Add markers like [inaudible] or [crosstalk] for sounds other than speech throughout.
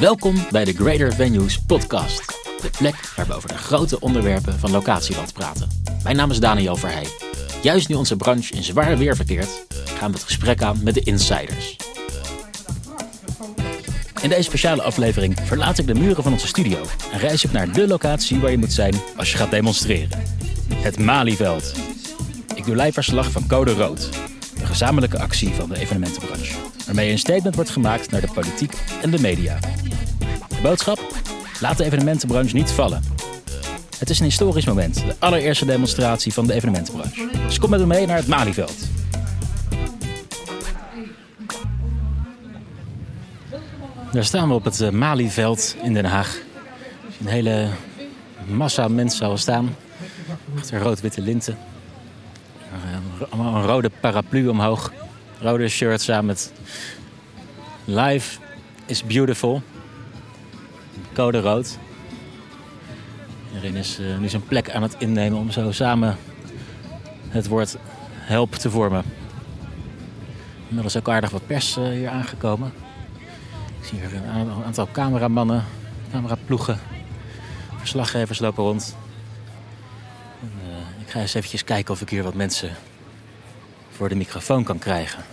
Welkom bij de Greater Venues podcast. De plek waar we over de grote onderwerpen van locatieland praten. Mijn naam is Daniel Verheij. Juist nu onze branche in zware weer verkeert, gaan we het gesprek aan met de insiders. In deze speciale aflevering verlaat ik de muren van onze studio en reis ik naar de locatie waar je moet zijn als je gaat demonstreren. Het Malieveld. Ik doe live verslag van Code Rood, gezamenlijke actie van de evenementenbranche, waarmee een statement wordt gemaakt naar de politiek en de media. De boodschap? Laat de evenementenbranche niet vallen. Het is een historisch moment, de allereerste demonstratie van de evenementenbranche. Dus kom met me mee naar het Malieveld. Daar staan we op het eh, Malieveld in Den Haag. Een hele massa mensen zal staan. Achter rood-witte linten. Allemaal een rode paraplu omhoog. Rode shirt samen met Life is Beautiful. Code rood. Iedereen is eh, nu zijn plek aan het innemen om zo samen het woord help te vormen. Inmiddels ook aardig wat pers eh, hier aangekomen. Ik zie hier een aantal cameramannen, cameraploegen, verslaggevers lopen rond. En, eh, ik ga eens eventjes kijken of ik hier wat mensen voor de microfoon kan krijgen.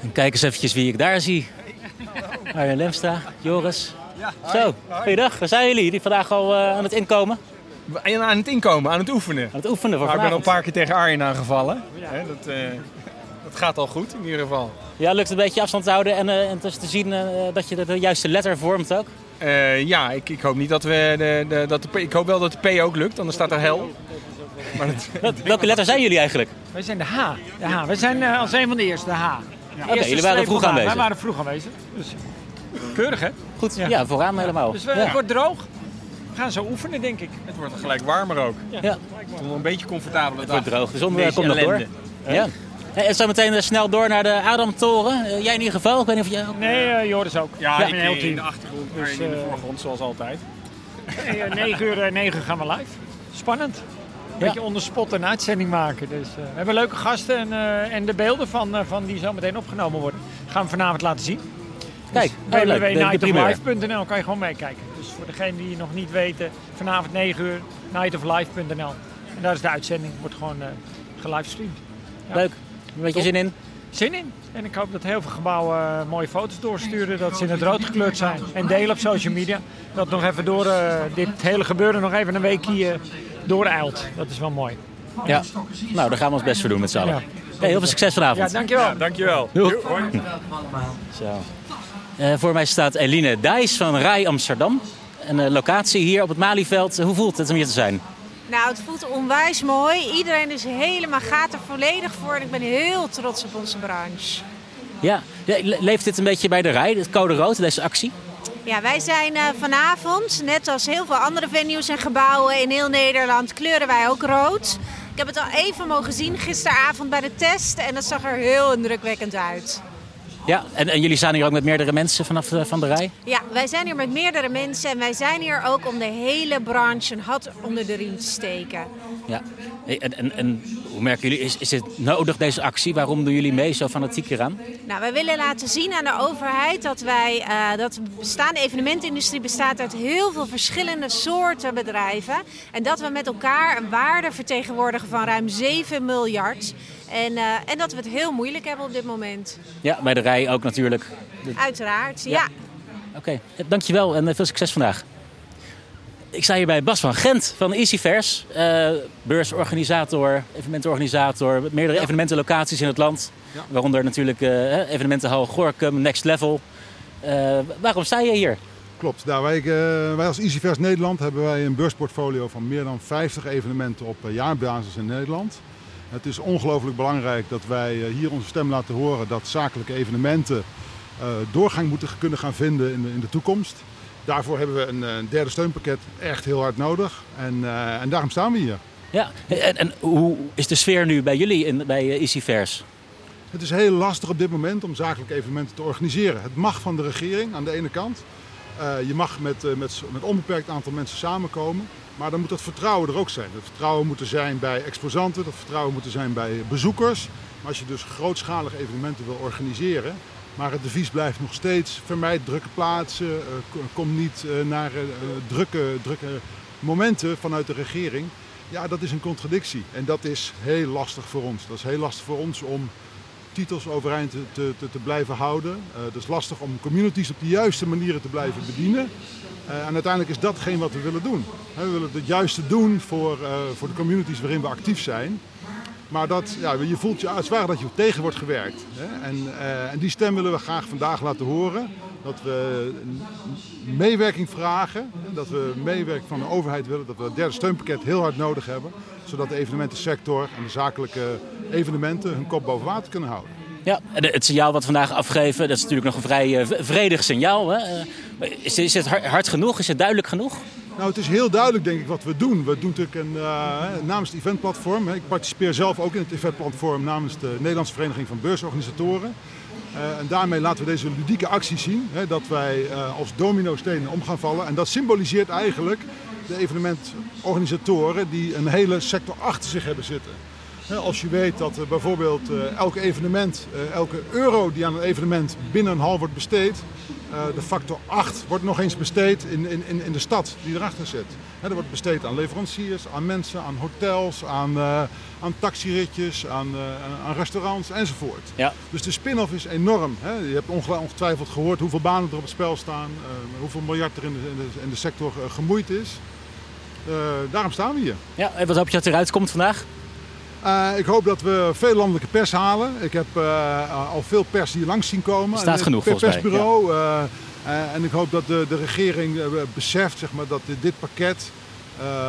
En kijk eens eventjes wie ik daar zie. Arjen Lemstra, Joris. Zo, goeiedag. Waar zijn jullie? Die vandaag al eh, aan het inkomen? En aan het inkomen, aan het oefenen. Aan het oefenen voor Maar ik ben al een paar keer tegen Arjen aangevallen. Hè, dat, eh, dat gaat al goed in ieder geval. Ja, lukt een beetje afstand te houden en, eh, en dus te zien dat je de, de juiste letter vormt ook? Ja, ik, ik hoop niet dat we de, de, dat de P, ik hoop wel dat de P ook lukt, anders staat er hel. Maar dat, Welke letter zijn jullie eigenlijk? Wij zijn de H. De H. Wij zijn eh, als een van de eerste, de H. Oké, eerste jullie waren vroeg aanwezig. Wij waren vroeg aanwezig. Dus keurig, hè? Goed, ja, Ja. vooraan helemaal. Dus we- ja. het wordt droog. We gaan zo oefenen, denk ik. het wordt gelijk warmer ook. Ja, Het wordt een beetje comfortabel. het wordt droog. De zon eh, komt nog door. Ja. Ja. En zo meteen eh, snel door naar de Adamtoren. Eh, jij in ieder geval. Ik weet niet of jij ook... Nee, eh, Joris ook. Ja, Ja, ik heel in de achtergrond, Dus, in de eh, voorgrond zoals altijd. Nee, eh, 9 uur, eh, 9 gaan we live. Spannend. Een beetje onder spot een uitzending maken. Dus, eh, we hebben leuke gasten en, eh, en de beelden van, eh, van die zo meteen opgenomen worden. Gaan we vanavond laten zien. Kijk, oh, primeur. www.nightoflife.nl kan je gewoon meekijken. Dus voor degenen die het nog niet weten, vanavond 9 uur, nightoflife.nl. En daar is de uitzending, wordt gewoon eh gelivestreamd. Ja. Leuk. Een beetje zin in. Zin in. En ik hoop dat heel veel gebouwen eh, mooie foto's doorsturen, dat ze in het rood gekleurd zijn. En delen op social media. Dat nog even door eh, dit hele gebeuren nog even een weekje dooreilt. Dat is wel mooi. Ja. Nou, daar gaan we ons best voor doen met z'n allen. Ja. Hey, heel veel succes Ja, vanavond. dankjewel. Dankjewel. Doei. Hoi. Zo. Eh, voor mij staat Eline Dijs van Rai Amsterdam. Een eh, locatie hier op het Malieveld. Hoe voelt het om hier te zijn? Nou, het voelt onwijs mooi. Iedereen is helemaal, gaat er volledig voor. En ik ben heel trots op onze branche. Ja, Ja, le- leeft dit een beetje bij de rij, het code rood, deze actie? Ja, wij zijn eh, vanavond, net als heel veel andere venues en gebouwen in heel Nederland, kleuren wij ook rood. Ik heb het al even mogen zien gisteravond bij de test en dat zag er heel indrukwekkend uit. Ja, en, en jullie staan hier ook met meerdere mensen vanaf eh, van de rij? Ja, wij zijn hier met meerdere mensen en wij zijn hier ook om de hele branche een hat onder de riem te steken. Ja. En, en, en hoe merken jullie, is, is het nodig deze actie? Waarom doen jullie mee zo fanatiek eraan? Nou, wij willen laten zien aan de overheid dat wij, eh, dat de bestaande evenementindustrie bestaat uit heel veel verschillende soorten bedrijven. En dat we met elkaar een waarde vertegenwoordigen van ruim 7 miljard. En, eh, en dat we het heel moeilijk hebben op dit moment. Ja, bij de rij ook natuurlijk. Uiteraard, ja. Ja. Oké, dankjewel en eh, veel succes vandaag. Ik sta hier bij Bas van Gent van EasyFairs. eh beursorganisator, evenementenorganisator, meerdere evenementenlocaties in het land. Waaronder natuurlijk eh, evenementenhal Gorkum, Next Level. Eh, waarom sta je hier? Klopt. Nou, wij, wij als EasyVers Nederland hebben wij een beursportfolio van meer dan 50 evenementen op jaarbasis in Nederland. Het is ongelooflijk belangrijk dat wij eh, hier onze stem laten horen dat zakelijke evenementen eh, doorgang moeten kunnen gaan vinden in de, in de toekomst. Daarvoor hebben we een, eh, derde steunpakket echt heel hard nodig en, en daarom staan we hier. Ja, en, en hoe is de sfeer nu bij jullie in, bij EasyFairs? Het is heel lastig op dit moment om zakelijke evenementen te organiseren. Het mag van de regering aan de ene kant. Je mag met, met, met onbeperkt aantal mensen samenkomen. Maar dan moet dat vertrouwen er ook zijn. Dat vertrouwen moet er zijn bij exposanten, dat vertrouwen moet er zijn bij bezoekers. Maar als je dus grootschalige evenementen wil organiseren, Maar het devies blijft nog steeds vermijd drukke plaatsen, uh, kom niet uh, naar uh, drukke, drukke momenten vanuit de regering. Ja, dat is een contradictie en dat is heel lastig voor ons. Dat is heel lastig voor ons om titels overeind te, te, te blijven houden. het is lastig om communities op de juiste manieren te blijven bedienen. en uiteindelijk is dat geen wat we willen doen. we willen het juiste doen voor, voor de communities waarin we actief zijn. Maar dat, ja, je voelt je als ware dat je tegen wordt gewerkt. Hè? En, uh, en, die stem willen we graag vandaag laten horen. Dat we meewerking vragen. Dat we meewerking van de overheid willen. Dat we het derde steunpakket heel hard nodig hebben. Zodat de evenementensector en de zakelijke evenementen hun kop boven water kunnen houden. Ja, het signaal wat we vandaag afgeven, dat is natuurlijk nog een vrij uh, vredig signaal. Hè? Uh, is, is het hard genoeg? Is het duidelijk genoeg? Nou, het is heel duidelijk denk ik wat we doen. We doen natuurlijk een, uh, namens het eventplatform. Ik participeer zelf ook in het eventplatform namens de Nederlandse Vereniging van Beursorganisatoren. Uh, en daarmee laten we deze ludieke actie zien. Hè, dat wij uh, als dominostenen om gaan vallen. En dat symboliseert eigenlijk de evenementorganisatoren die een hele sector achter zich hebben zitten. Als je weet dat uh, bijvoorbeeld uh, elke evenement, uh, elke euro die aan een evenement binnen een hal wordt besteed, de factor 8 wordt nog eens besteed in, in, in de stad die erachter zit. er wordt besteed aan leveranciers, aan mensen, aan hotels, aan, aan taxiritjes, aan, aan restaurants enzovoort. Ja. Dus de spin-off is enorm. Je hebt ongetwijfeld gehoord hoeveel banen er op het spel staan, hoeveel miljard er in de, in de, in de sector gemoeid is. daarom staan we hier. Ja, en wat hoop je dat eruit komt vandaag? Uh, ik hoop dat we veel landelijke pers halen. Ik heb uh, al veel pers hier langs zien komen. Er staat genoeg volgens persbureau. Ja. Uh, en ik hoop dat de, de regering beseft zeg maar, dat dit, dit pakket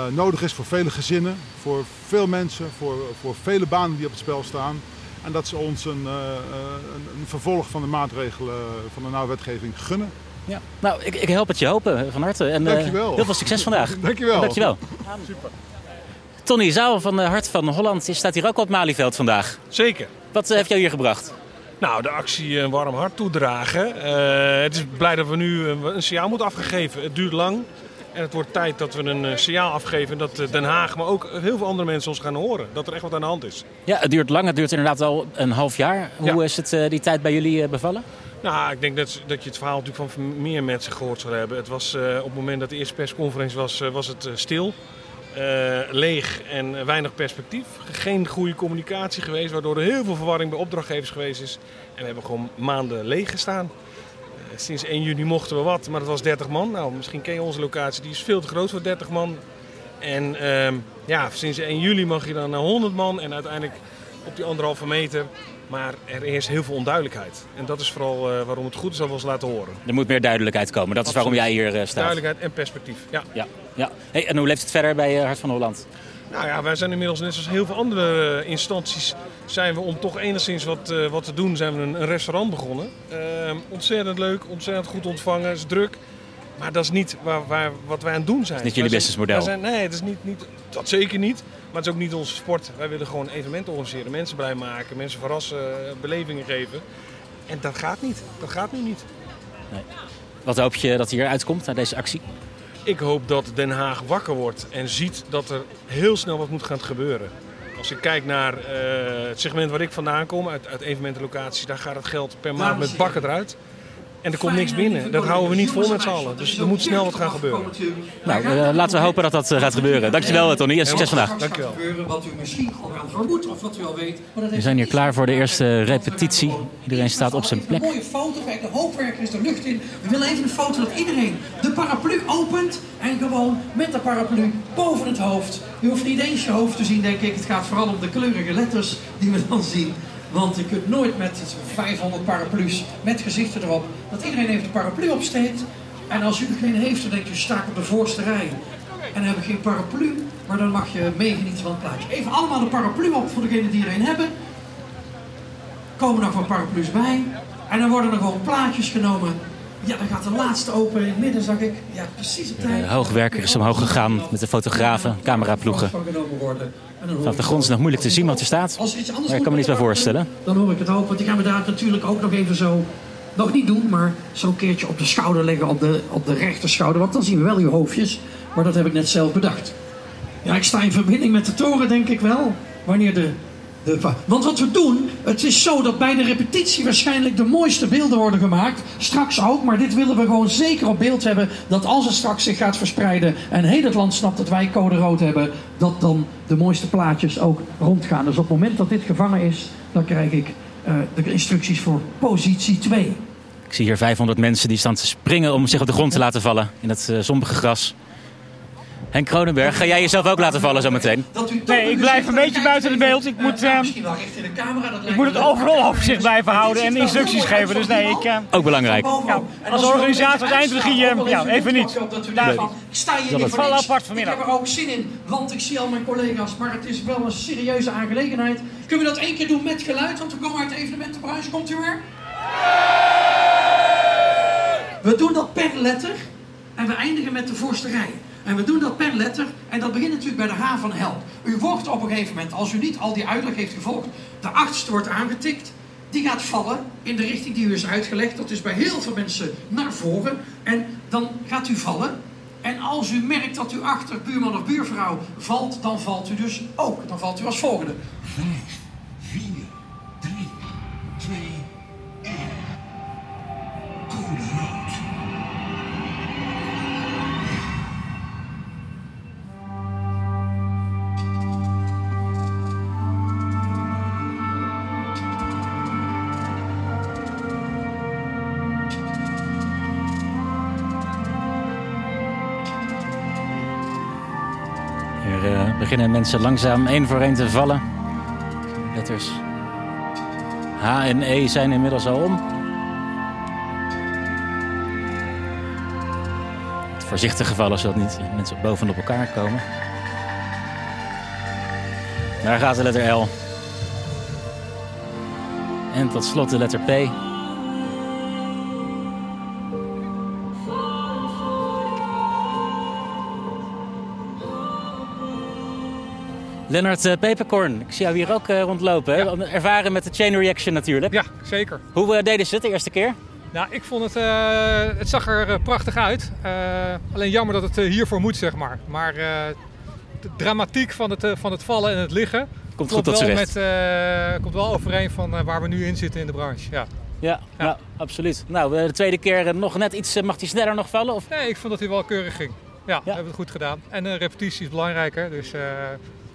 nodig is voor vele gezinnen, voor veel mensen, voor, voor vele banen die op het spel staan. En dat ze ons een, een, een vervolg van de maatregelen van de nauwe wetgeving gunnen. Ja. Nou, ik, ik help het je hopen van harte. En, Dankjewel. heel veel succes vandaag. [laughs] Dankjewel. Dankjewel. Super. Tony Zouw van Hart van Holland staat hier ook op Malieveld vandaag. Zeker. Wat heeft jou hier gebracht? Nou, de actie een warm hart toedragen. Uh, het is blij dat we nu een signaal moeten afgegeven. Het duurt lang. En het wordt tijd dat we een signaal afgeven dat Den Haag, maar ook heel veel andere mensen ons gaan horen. Dat er echt wat aan de hand is. Ja, het duurt lang. Het duurt inderdaad al een half jaar. Hoe ja. is het uh, die tijd bij jullie bevallen? Nou, ik denk dat, dat je het verhaal natuurlijk van meer mensen gehoord zou hebben. Het was, uh, op het moment dat de eerste persconferentie was, was het stil. Uh, leeg en weinig perspectief. Geen goede communicatie geweest, waardoor er heel veel verwarring bij opdrachtgevers geweest is. En we hebben gewoon maanden leeg gestaan. Uh, sinds 1 juni mochten we wat, maar dat was 30 man. Nou, misschien ken je onze locatie, die is veel te groot voor 30 man. En uh, ja, sinds 1 juli mag je dan naar 100 man en uiteindelijk op die anderhalve meter. Maar er is heel veel onduidelijkheid. En dat is vooral uh, waarom het goed is dat we ons laten horen. Er moet meer duidelijkheid komen. Dat Absoluut. is waarom jij hier uh, staat. Duidelijkheid en perspectief, ja. ja, ja. Hey, en hoe leeft het verder bij uh, Hart van Holland? Nou ja, wij zijn inmiddels net zoals heel veel andere instanties... zijn we om toch enigszins wat, wat te doen, zijn we een, een restaurant begonnen. Ehm, ontzettend leuk, ontzettend goed ontvangen, is druk. Maar dat is niet waar, waar, wat wij aan het doen zijn. Het is niet jullie businessmodel? Nee, het is niet, niet, dat zeker niet. Maar het is ook niet onze sport. Wij willen gewoon evenementen organiseren, mensen blij maken, mensen verrassen, belevingen geven. En dat gaat niet. Dat gaat nu niet. Nee. Wat hoop je dat hier uitkomt naar deze actie? Ik hoop dat Den Haag wakker wordt en ziet dat er heel snel wat moet gaan gebeuren. Als ik kijk naar uh, het segment waar ik vandaan kom, uit, uit evenementenlocaties, daar gaat het geld per maand met bakken eruit. En er komt niks binnen. Dat houden we niet vol met z'n allen. Dus er moet snel wat gaan gebeuren. Nou, uh, laten we hopen dat dat uh, gaat gebeuren. Dankjewel Tony en succes vandaag. Dankjewel. Wat u misschien al aan vermoedt of wat u al weet. We zijn hier klaar voor de eerste repetitie. Iedereen staat op zijn plek. Een mooie foto. Kijk, de hoofdwerker is de lucht in. We willen even een foto dat iedereen de paraplu opent. En gewoon met de paraplu boven het hoofd. Je hoeft niet eens je hoofd te zien, denk ik. Het gaat vooral om de kleurige letters die we dan zien. Want je kunt nooit met 500 paraplu's met gezichten erop, dat iedereen even de paraplu opsteekt. En als u er geen heeft, dan denkt u, sta ik op de voorste rij. En dan heb ik geen paraplu, maar dan mag je meegenieten van het plaatje. Even allemaal de paraplu op voor degenen die er een hebben. Komen nog wat paraplu's bij. En dan worden er gewoon plaatjes genomen. Ja, dan gaat de laatste open in het midden, zag ik. Ja, precies op tijd. De hoogwerker is omhoog gegaan met de fotografen, cameraploegen. Vanaf de grond is nog moeilijk te zien wat er staat. Maar ik kan me niet bij voorstellen. Dan hoor ik het ook, want die gaan we daar natuurlijk ook nog even zo... Nog niet doen, maar zo'n keertje op de schouder leggen, op de, op de rechterschouder. Want dan zien we wel uw hoofdjes. Maar dat heb ik net zelf bedacht. Ja, ik sta in verbinding met de toren, denk ik wel. Wanneer De, want wat we doen, het is zo dat bij de repetitie waarschijnlijk de mooiste beelden worden gemaakt. Straks ook, maar dit willen we gewoon zeker op beeld hebben. Dat als het straks zich gaat verspreiden en heel het land snapt dat wij code rood hebben, dat dan de mooiste plaatjes ook rondgaan. Dus op het moment dat dit gevangen is, dan krijg ik uh, de instructies voor positie 2. Ik zie hier 500 mensen die staan te springen om zich op de grond te laten vallen in het uh, zombige gras. Henk Kronenberg, ga jij jezelf ook laten vallen zometeen? Nee, ik blijf een beetje buiten het beeld. Ik moet, uh, ik moet het overal overzicht blijven houden en instructies geven. Dus nee, ik... Uh, ook belangrijk. Ja, als organisator, als eindregie, uh, ja, even niet. Daarvan, ik sta hier niet voor apart vanmiddag. Ik heb er ook zin in, want ik zie al mijn collega's. Maar het is wel een serieuze aangelegenheid. Kunnen we dat één keer doen met geluid? Want we komen uit de evenementenbranche. Komt u weer? We doen dat per letter en we eindigen met de voorste rij. En we doen dat per letter en dat begint natuurlijk bij de H van hel. U wordt op een gegeven moment, als u niet al die uitleg heeft gevolgd, de achtste wordt aangetikt. Die gaat vallen in de richting die u is uitgelegd. Dat is bij heel veel mensen naar voren. En dan gaat u vallen. En als u merkt dat u achter buurman of buurvrouw valt, dan valt u dus ook. Dan valt u als volgende. Vijf, vier, drie, twee, beginnen mensen langzaam één voor één te vallen. Letters H en E zijn inmiddels al om. Voorzichtig gevallen zodat niet mensen bovenop elkaar komen. Daar gaat de letter L. En tot slot de letter P. Lennart uh, Peperkorn, ik zie jou hier ook uh, rondlopen. Ja. Ervaren met de chain reaction natuurlijk. Ja, zeker. Hoe uh, deden ze het de eerste keer? Nou, ik vond het, het zag er prachtig uit. alleen jammer dat het hiervoor moet, zeg maar. Maar de dramatiek van het, van het vallen en het liggen... Komt goed tot wel, met, komt wel overeen van waar we nu in zitten in de branche. Ja. Ja, ja. ja absoluut. Nou, de tweede keer nog net iets, mag hij sneller nog vallen? Of? Nee, ik vond dat hij wel keurig ging. Ja, we hebben het goed gedaan. En repetitie is belangrijker, dus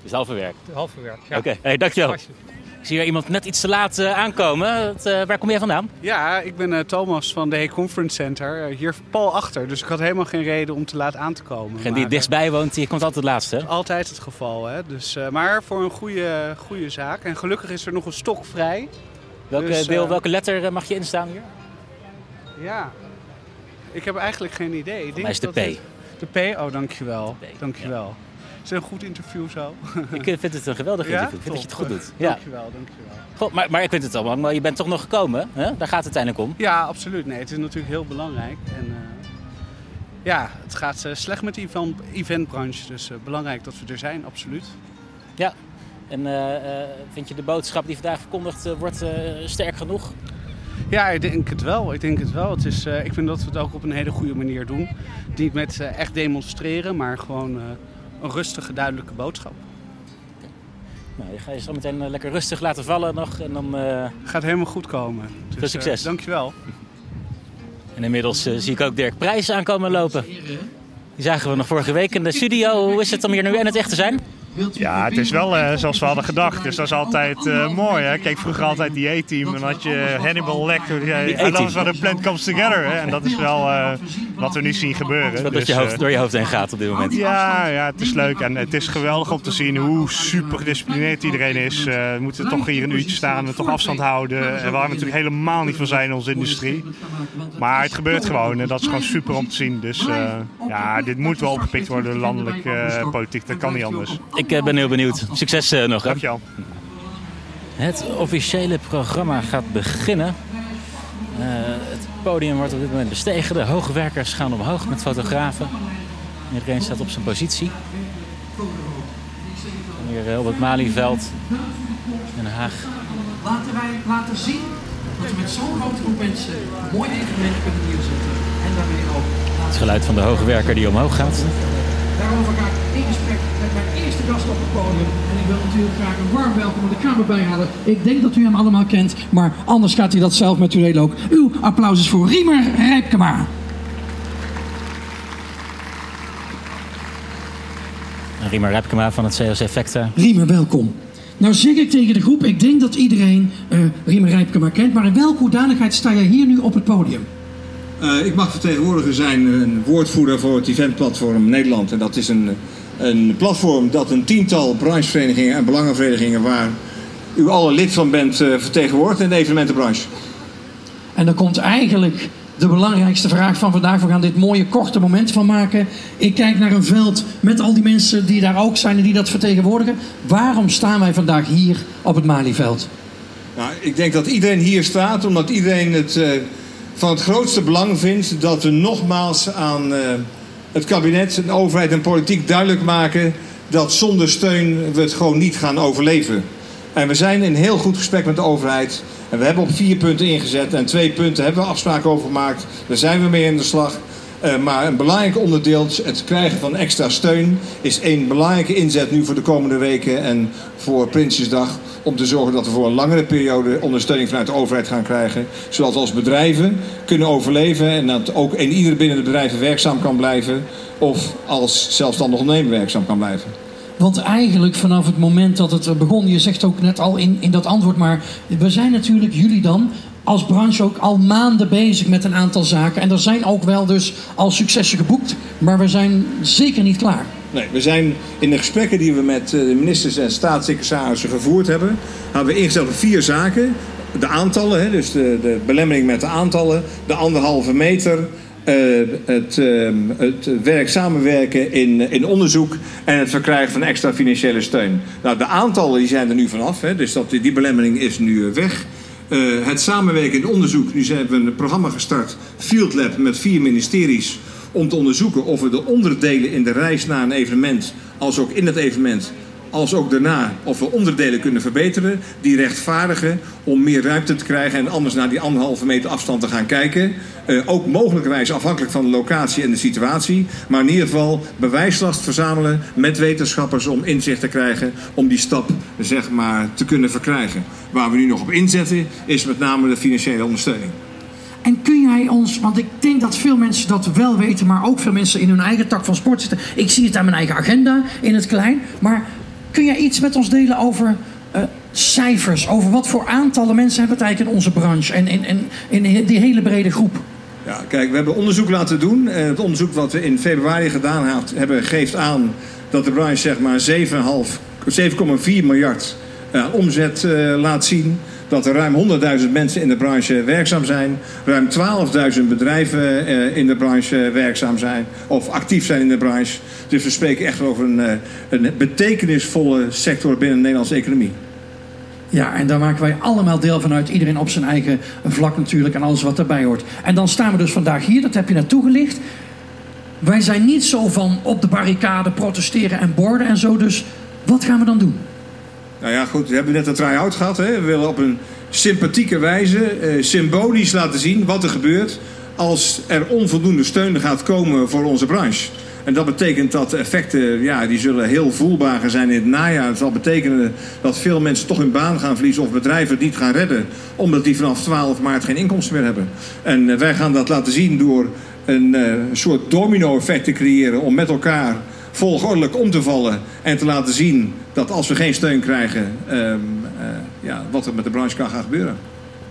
is half verwerkt. Half verwerkt, ja. Oké, okay. hey, dankjewel. Ik zie hier iemand net iets te laat uh, aankomen. Het, uh, waar kom jij vandaan? Ja, ik ben uh, Thomas van de Hey Conference Center. hier pal achter, dus ik had helemaal geen reden om te laat aan te komen. Degene die dichtstbij woont, die komt altijd het laatste. Altijd het geval, hè. Dus, maar voor een goede, goede zaak. En gelukkig is er nog een stok vrij. Welke, dus, deel, welke letter mag je instaan hier? Ja, ik heb eigenlijk geen idee. Ik denk is de P. Het, de P? Oh, dankjewel. De P, dankjewel. Ja. Is een goed interview zo? [laughs] Ik eh, vind het een geweldig interview. Ik vind dat je het goed doet. [laughs] Ja. Dankjewel, dankjewel. Goh, maar, maar ik vind het allemaal, maar je bent toch nog gekomen. Hè? Daar gaat het uiteindelijk om. Ja, absoluut. Nee, het is natuurlijk heel belangrijk. En, uh, ja, het gaat uh, slecht met de event, eventbranche. Dus uh, belangrijk dat we er zijn, absoluut. Ja. En vind je de boodschap die vandaag verkondigd wordt sterk genoeg? Ja, ik denk het wel. Ik denk het wel. Het is, ik vind dat we het ook op een hele goede manier doen. Niet met echt demonstreren, maar gewoon een rustige, duidelijke boodschap. Nou, je gaat je zo meteen eh, lekker rustig laten vallen nog en dan... Uh... Gaat helemaal goed komen. Dus, Veel succes. Uh, dankjewel. [laughs] En inmiddels uh, zie ik ook Dirk Prijs aankomen lopen. Die zagen we nog vorige week in de studio. Hoe is het om hier nu en het echt te zijn? Ja, het is wel uh, zoals we hadden gedacht. Dus dat is altijd uh, mooi. Hè? Kijk, vroeger altijd die A-team. En dan had je Hannibal Lecter. En dat is wat een plant comes together. Hè? En dat is wel uh, wat we nu zien gebeuren. Dat dus, je hoofd, door je hoofd heen gaat op dit moment. Ja, ja, het is leuk. En het is geweldig om te zien hoe super gedisciplineerd iedereen is. we moeten toch hier een uurtje staan en toch afstand houden. En waar we natuurlijk helemaal niet van zijn in onze industrie. Maar het gebeurt gewoon. En dat is gewoon super om te zien. Dus ja, dit moet wel opgepikt worden, landelijk politiek. Dat kan niet anders. Ik eh, ben heel benieuwd. Succes uh, nog. Dankjewel. Het officiële programma gaat beginnen. Uh, het podium wordt op dit moment bestegen. De hoogwerkers gaan omhoog met fotografen. Iedereen staat op zijn positie. hier op het Malieveld in Den Haag. Laten wij laten zien dat we met zo'n grote groep mensen een mooi evenement kunnen neerzetten. En daarmee ook... Het geluid van de hoogwerker die omhoog gaat. Daarover ga ik in gesprek eerste gast op het podium. En ik wil natuurlijk graag een warm welkom aan de Kamer bijhalen. Ik denk dat u hem allemaal kent, maar anders gaat hij dat zelf met u delen ook. Uw applaus is voor Riemer Rijpkema. Riemer Repkema van het COC Vector. Riemer, welkom. Nou zeg ik tegen de groep, ik denk dat iedereen uh, Riemer Rijpkema kent, maar in welke hoedanigheid sta jij hier nu op het podium? Uh, ik mag vertegenwoordiger zijn, een woordvoerder voor het eventplatform Nederland. En dat is een, een platform dat een tiental brancheverenigingen en belangenverenigingen waar u alle lid van bent uh, vertegenwoordigt in de evenementenbranche. En dan komt eigenlijk de belangrijkste vraag van vandaag. We gaan dit mooie korte moment van maken. Ik kijk naar een veld met al die mensen die daar ook zijn en die dat vertegenwoordigen. Waarom staan wij vandaag hier op het Malieveld? Nou, ik denk dat iedereen hier staat omdat iedereen het uh, van het grootste belang vindt dat we nogmaals aan uh, het kabinet, de overheid en politiek duidelijk maken dat zonder steun we het gewoon niet gaan overleven. En we zijn in heel goed gesprek met de overheid. En we hebben op vier punten ingezet en twee punten hebben we afspraken over gemaakt. Daar zijn we mee in de slag. Uh, maar een belangrijk onderdeel, het krijgen van extra steun, is een belangrijke inzet nu voor de komende weken en voor Prinsjesdag. Om te zorgen dat we voor een langere periode ondersteuning vanuit de overheid gaan krijgen. Zodat we als bedrijven kunnen overleven en dat ook een ieder binnen de bedrijven werkzaam kan blijven. Of als zelfstandig ondernemer werkzaam kan blijven. Want eigenlijk vanaf het moment dat het begon, je zegt ook net al in, in dat antwoord, maar we zijn natuurlijk, jullie dan, als branche ook al maanden bezig met een aantal zaken. En er zijn ook wel dus al successen geboekt, maar we zijn zeker niet klaar. Nee, we zijn in de gesprekken die we met de ministers en staatssecretarissen gevoerd hebben, hebben we ingesteld op vier zaken. De aantallen, dus de, de belemmering met de aantallen, de anderhalve meter, uh, het, uh, het werk samenwerken in, in onderzoek en het verkrijgen van extra financiële steun. Nou, de aantallen die zijn er nu vanaf, hè, dus dat, die belemmering is nu weg. Uh, het samenwerken in onderzoek, nu hebben we een programma gestart, Field Lab, met vier ministeries, om te onderzoeken of we de onderdelen in de reis naar een evenement, als ook in het evenement, als ook daarna of we onderdelen kunnen verbeteren, die rechtvaardigen om meer ruimte te krijgen en anders naar die anderhalve meter afstand te gaan kijken. Uh, ook mogelijkerwijs afhankelijk van de locatie en de situatie, maar in ieder geval bewijslast verzamelen met wetenschappers om inzicht te krijgen om die stap zeg maar te kunnen verkrijgen. Waar we nu nog op inzetten is met name de financiële ondersteuning. En kun jij ons, want ik denk dat veel mensen dat wel weten, maar ook veel mensen in hun eigen tak van sport zitten. Ik zie het aan mijn eigen agenda in het klein. Maar kun jij iets met ons delen over uh, cijfers? Over wat voor aantallen mensen hebben het eigenlijk in onze branche en in, in, die hele brede groep? Ja, kijk, we hebben onderzoek laten doen. En het onderzoek wat we in februari gedaan hebben, geeft aan dat de branche zeg maar 7,4 miljard uh, omzet laat zien. Dat er ruim 100.000 mensen in de branche werkzaam zijn. Ruim 12.000 bedrijven uh, in de branche werkzaam zijn. Of actief zijn in de branche. Dus we spreken echt over een, een betekenisvolle sector binnen de Nederlandse economie. Ja, en daar maken wij allemaal deel van uit. Iedereen op zijn eigen vlak natuurlijk en alles wat daarbij hoort. En dan staan we dus vandaag hier, dat heb je naartoe gelicht. Wij zijn niet zo van op de barricade protesteren en borden en zo. Dus wat gaan we dan doen? Nou ja, goed, we hebben net een try-out gehad. Hè. We willen op een sympathieke wijze, eh, symbolisch laten zien wat er gebeurt als er onvoldoende steun gaat komen voor onze branche. En dat betekent dat de effecten ja, die zullen heel voelbaar zijn in het najaar. Het zal betekenen dat veel mensen toch hun baan gaan verliezen of bedrijven niet gaan redden. Omdat die vanaf 12 maart geen inkomsten meer hebben. En uh, wij gaan dat laten zien door een uh, soort domino-effect te creëren om met elkaar volgordelijk om te vallen en te laten zien dat als we geen steun krijgen, um, uh, ja, wat er met de branche kan gaan gebeuren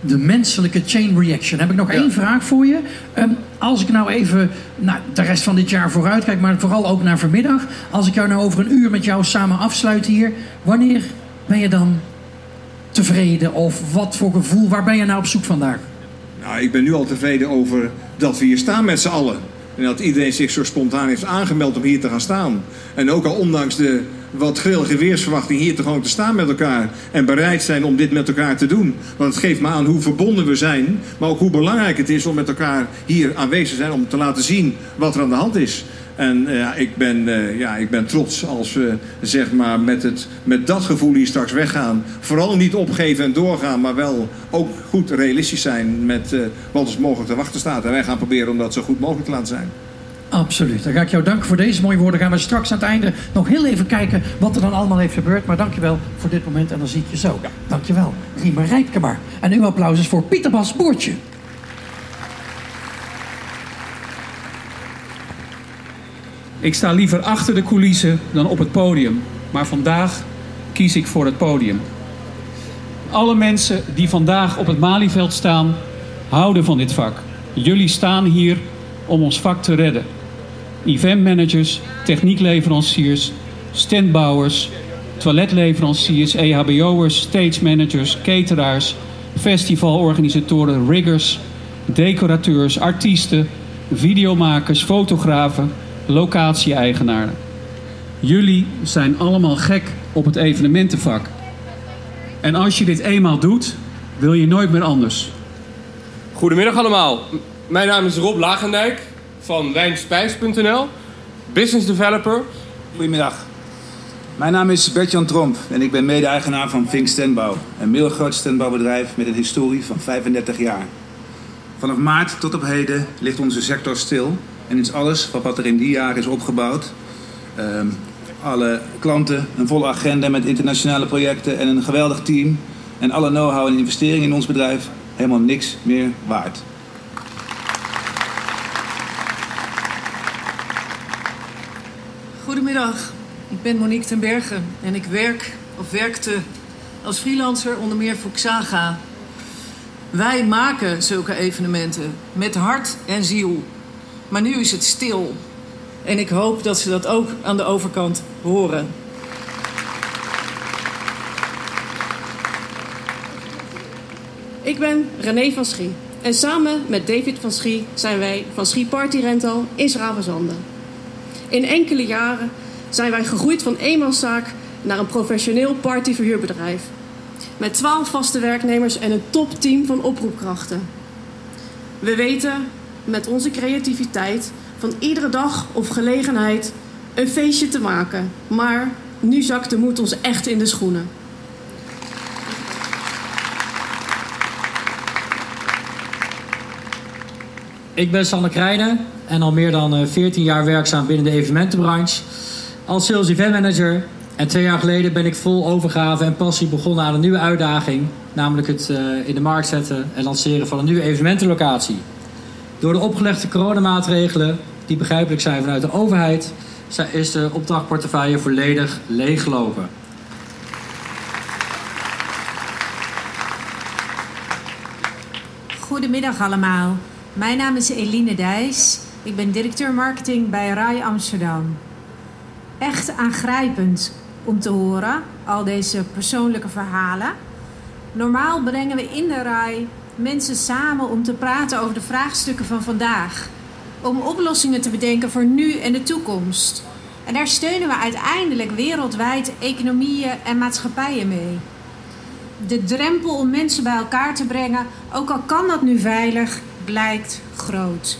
de menselijke chain reaction. Heb ik nog ja. één vraag voor je. Um, als ik nou even naar de rest van dit jaar vooruit kijk, maar vooral ook naar vanmiddag. Als ik jou nou over een uur met jou samen afsluit hier. Wanneer ben je dan tevreden? Of wat voor gevoel? Waar ben je nou op zoek vandaag? Nou, ik ben nu al tevreden over dat we hier staan met z'n allen. En dat iedereen zich zo spontaan heeft aangemeld om hier te gaan staan. En ook al ondanks de wat grillige weersverwachting hier te gewoon te staan met elkaar. En bereid zijn om dit met elkaar te doen. Want het geeft me aan hoe verbonden we zijn. Maar ook hoe belangrijk het is om met elkaar hier aanwezig te zijn. Om te laten zien wat er aan de hand is. En uh, ik, ben, uh, ja, ik ben trots als we zeg maar, met, het, met dat gevoel hier straks weggaan. Vooral niet opgeven en doorgaan, maar wel ook goed realistisch zijn met uh, wat ons mogelijk te wachten staat. En wij gaan proberen om dat zo goed mogelijk te laten zijn. Absoluut. Dan ga ik jou danken voor deze mooie woorden. Gaan we straks aan het einde nog heel even kijken wat er dan allemaal heeft gebeurd. Maar dankjewel voor dit moment en dan zie ik je zo. Dankjewel. Riemer Rijpkema. En uw applaus is voor Pieter Bas Boertje. Ik sta liever achter de coulissen dan op het podium. Maar vandaag kies ik voor het podium. Alle mensen die vandaag op het Malieveld staan, houden van dit vak. Jullie staan hier om ons vak te redden. Eventmanagers, techniekleveranciers, standbouwers, toiletleveranciers, EHBO'ers, stage managers, cateraars, festivalorganisatoren, riggers, decorateurs, artiesten, videomakers, fotografen, locatie-eigenaren. Jullie zijn allemaal gek op het evenementenvak. En als je dit eenmaal doet, wil je nooit meer anders. Goedemiddag allemaal. M- Mijn naam is Rob Lagendijk van wijnspijs.nl, business developer. Goedemiddag. Mijn naam is Bert-Jan Tromp en ik ben mede-eigenaar van Vink Standbouw. Een middelgroot standbouwbedrijf met een historie van 35 jaar. Vanaf maart tot op heden ligt onze sector stil en is alles wat er in die jaren is opgebouwd. ehm, alle klanten, een volle agenda met internationale projecten en een geweldig team. En alle know-how en investeringen in ons bedrijf helemaal niks meer waard. Goedemiddag, ik ben Monique ten Bergen en ik werk of werkte als freelancer onder meer voor Xaga. Wij maken zulke evenementen met hart en ziel. Maar nu is het stil. En ik hoop dat ze dat ook aan de overkant horen. Ik ben René van Schie. En samen met David van Schie zijn wij van Schie Party Rental in Schravenzande. In enkele jaren zijn wij gegroeid van eenmanszaak naar een professioneel partyverhuurbedrijf. Met 12 vaste werknemers en een topteam van oproepkrachten. We weten met onze creativiteit van iedere dag of gelegenheid een feestje te maken. Maar nu zakt de moed ons echt in de schoenen. Ik ben Sander Krijnen en al meer dan eh, 14 jaar werkzaam binnen de evenementenbranche. Als sales event manager. En twee jaar geleden ben ik vol overgave en passie begonnen aan een nieuwe uitdaging. Namelijk het eh, in de markt zetten en lanceren van een nieuwe evenementenlocatie. Door de opgelegde coronamaatregelen, die begrijpelijk zijn vanuit de overheid, is de opdrachtportefeuille volledig leeggelopen. Goedemiddag allemaal. Mijn naam is Eline Dijs. Ik ben directeur marketing bij RAI Amsterdam. Echt aangrijpend om te horen, al deze persoonlijke verhalen. Normaal brengen we in de RAI mensen samen om te praten over de vraagstukken van vandaag. Om oplossingen te bedenken voor nu en de toekomst. En daar steunen we uiteindelijk wereldwijd economieën en maatschappijen mee de drempel om mensen bij elkaar te brengen, ook al kan dat nu veilig, blijkt groot.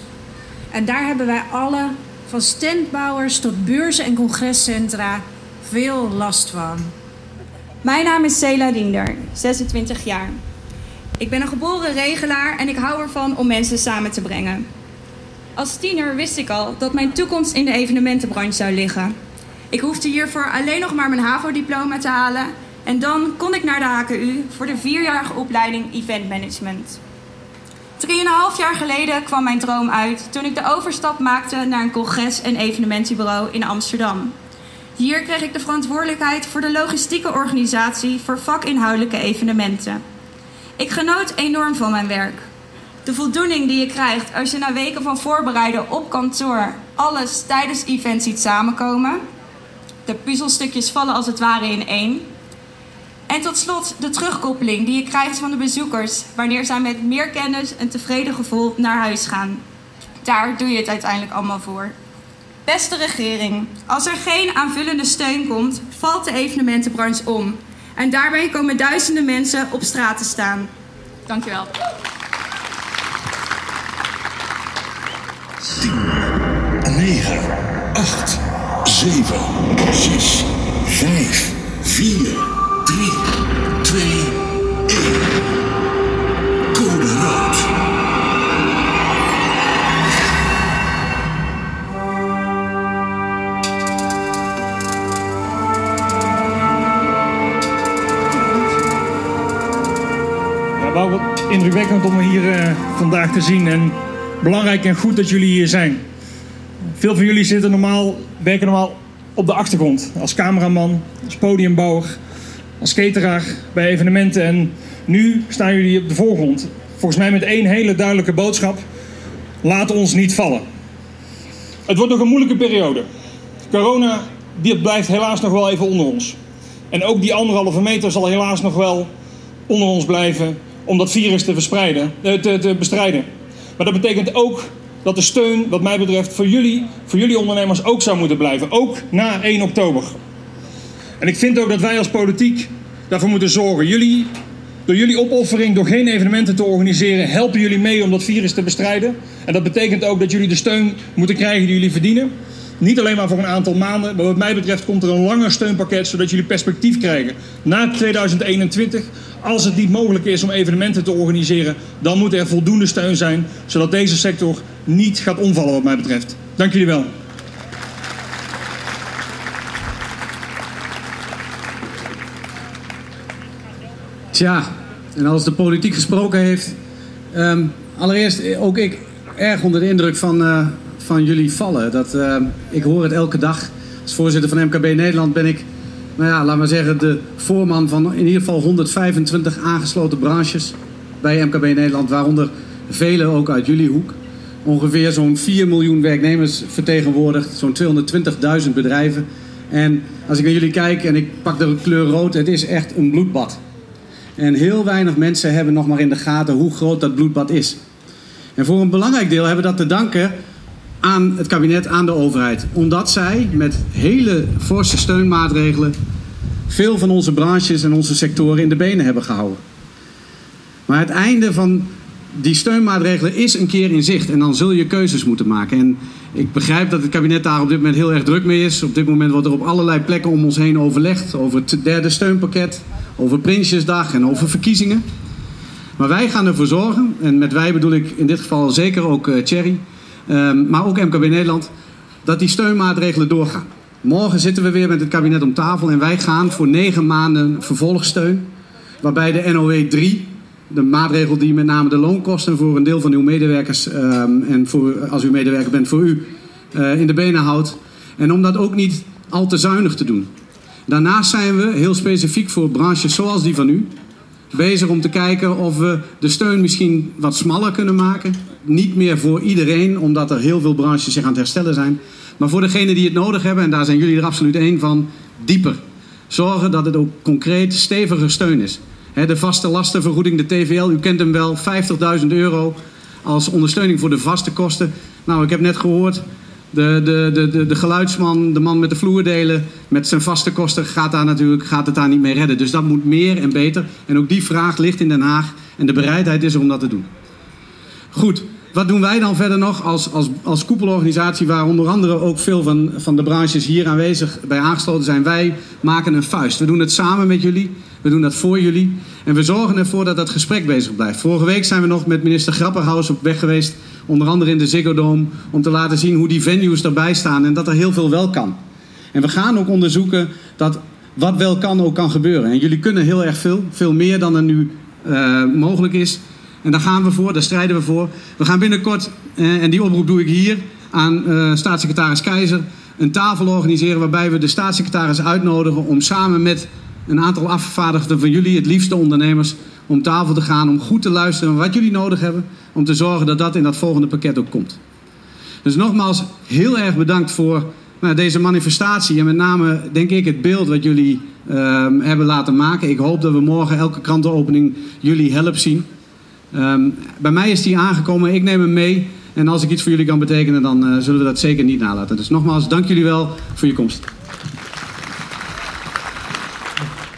En daar hebben wij alle, van standbouwers tot beurzen en congrescentra, veel last van. Mijn naam is Cela Linder, 26 jaar. Ik ben een geboren regelaar en ik hou ervan om mensen samen te brengen. Als tiener wist ik al dat mijn toekomst in de evenementenbranche zou liggen. Ik hoefde hiervoor alleen nog maar mijn HAVO-diploma te halen en dan kon ik naar de HKU voor de vierjarige opleiding Event Management. Drieënhalf jaar geleden kwam mijn droom uit toen ik de overstap maakte naar een congres- en evenementenbureau in Amsterdam. Hier kreeg ik de verantwoordelijkheid voor de logistieke organisatie voor vakinhoudelijke evenementen. Ik genoot enorm van mijn werk. De voldoening die je krijgt als je na weken van voorbereiden op kantoor alles tijdens events ziet samenkomen. De puzzelstukjes vallen als het ware in één. En tot slot de terugkoppeling die je krijgt van de bezoekers wanneer zij met meer kennis en tevreden gevoel naar huis gaan. Daar doe je het uiteindelijk allemaal voor. Beste regering, als er geen aanvullende steun komt, valt de evenementenbranche om. En daarbij komen duizenden mensen op straat te staan. Dankjewel. 9, 8, 7, 6, 5, 4, 3, 2, 1. Indrukwekkend om hier uh, vandaag te zien. En belangrijk en goed dat jullie hier zijn. Veel van jullie zitten normaal, werken normaal op de achtergrond. Als cameraman, als podiumbouwer, als cateraar bij evenementen. En nu staan jullie op de voorgrond. Volgens mij met één hele duidelijke boodschap. Laat ons niet vallen. Het wordt nog een moeilijke periode. Corona die blijft helaas nog wel even onder ons. En ook die anderhalve meter zal helaas nog wel onder ons blijven om dat virus te, verspreiden, eh, te, te bestrijden. Maar dat betekent ook dat de steun, wat mij betreft, voor jullie, voor jullie ondernemers ook zou moeten blijven. Ook na 1 oktober. En ik vind ook dat wij als politiek daarvoor moeten zorgen. Jullie, door jullie opoffering, door geen evenementen te organiseren, helpen jullie mee om dat virus te bestrijden. En dat betekent ook dat jullie de steun moeten krijgen die jullie verdienen. Niet alleen maar voor een aantal maanden, maar wat mij betreft komt er een langer steunpakket zodat jullie perspectief krijgen. Na 2021, als het niet mogelijk is om evenementen te organiseren, dan moet er voldoende steun zijn zodat deze sector niet gaat omvallen wat mij betreft. Dank jullie wel. Tja, en als de politiek gesproken heeft, um, allereerst ook ik erg onder de indruk van, uh, van jullie vallen. Dat, uh, ik hoor het elke dag. Als voorzitter van MKB Nederland ben ik, nou ja, laat maar zeggen, de voorman van in ieder geval 125 aangesloten branches bij MKB Nederland, waaronder vele ook uit jullie hoek. Ongeveer zo'n 4 miljoen werknemers vertegenwoordigd, zo'n 220.000 bedrijven. En als ik naar jullie kijk en ik pak de kleur rood, het is echt een bloedbad. En heel weinig mensen hebben nog maar in de gaten hoe groot dat bloedbad is. En voor een belangrijk deel hebben we dat te danken aan het kabinet, aan de overheid. Omdat zij met hele forse steunmaatregelen veel van onze branches en onze sectoren in de benen hebben gehouden. Maar het einde van die steunmaatregelen is een keer in zicht en dan zul je keuzes moeten maken. En ik begrijp dat het kabinet daar op dit moment heel erg druk mee is. Op dit moment wordt er op allerlei plekken om ons heen overlegd over het derde steunpakket, over Prinsjesdag en over verkiezingen. Maar wij gaan ervoor zorgen, en met wij bedoel ik in dit geval zeker ook uh, Thierry, um, maar ook MKB Nederland, dat die steunmaatregelen doorgaan. Morgen zitten we weer met het kabinet om tafel en wij gaan voor negen maanden vervolgsteun, waarbij de NOW 3 de maatregel die met name de loonkosten voor een deel van uw medewerkers um, en voor, als u medewerker bent voor u uh, in de benen houdt. En om dat ook niet al te zuinig te doen. Daarnaast zijn we heel specifiek voor branches zoals die van u bezig om te kijken of we de steun misschien wat smaller kunnen maken. Niet meer voor iedereen, omdat er heel veel branches zich aan het herstellen zijn. Maar voor degenen die het nodig hebben, en daar zijn jullie er absoluut één van, dieper. Zorgen dat het ook concreet steviger steun is de vaste lastenvergoeding, de TVL, u kent hem wel, 50.000 euro als ondersteuning voor de vaste kosten. Nou, ik heb net gehoord, de, de, de, de, de geluidsman, de man met de vloerdelen, met zijn vaste kosten gaat, daar natuurlijk, gaat het daar niet mee redden. Dus dat moet meer en beter. En ook die vraag ligt in Den Haag en de bereidheid is er om dat te doen. Goed, wat doen wij dan verder nog als, als, als koepelorganisatie, waar onder andere ook veel van, van de branches hier aanwezig bij aangesloten zijn? Wij maken een vuist. We doen het samen met jullie. We doen dat voor jullie. En we zorgen ervoor dat dat gesprek bezig blijft. Vorige week zijn we nog met minister Grapperhaus op weg geweest. Onder andere in de Ziggo Dome. Om te laten zien hoe die venues erbij staan. En dat er heel veel wel kan. En we gaan ook onderzoeken dat wat wel kan ook kan gebeuren. En jullie kunnen heel erg veel. Veel meer dan er nu uh, mogelijk is. En daar gaan we voor, daar strijden we voor. We gaan binnenkort, uh, en die oproep doe ik hier aan uh, staatssecretaris Keizer, een tafel organiseren waarbij we de staatssecretaris uitnodigen om samen met een aantal afgevaardigden van jullie, het liefste ondernemers, om tafel te gaan, om goed te luisteren wat jullie nodig hebben, om te zorgen dat dat in dat volgende pakket ook komt. Dus nogmaals, heel erg bedankt voor nou, deze manifestatie en met name, denk ik, het beeld wat jullie uh, hebben laten maken. Ik hoop dat we morgen elke krantenopening jullie help zien. Um, bij mij is die aangekomen, ik neem hem mee. En als ik iets voor jullie kan betekenen, dan uh, zullen we dat zeker niet nalaten. Dus nogmaals, dank jullie wel voor je komst.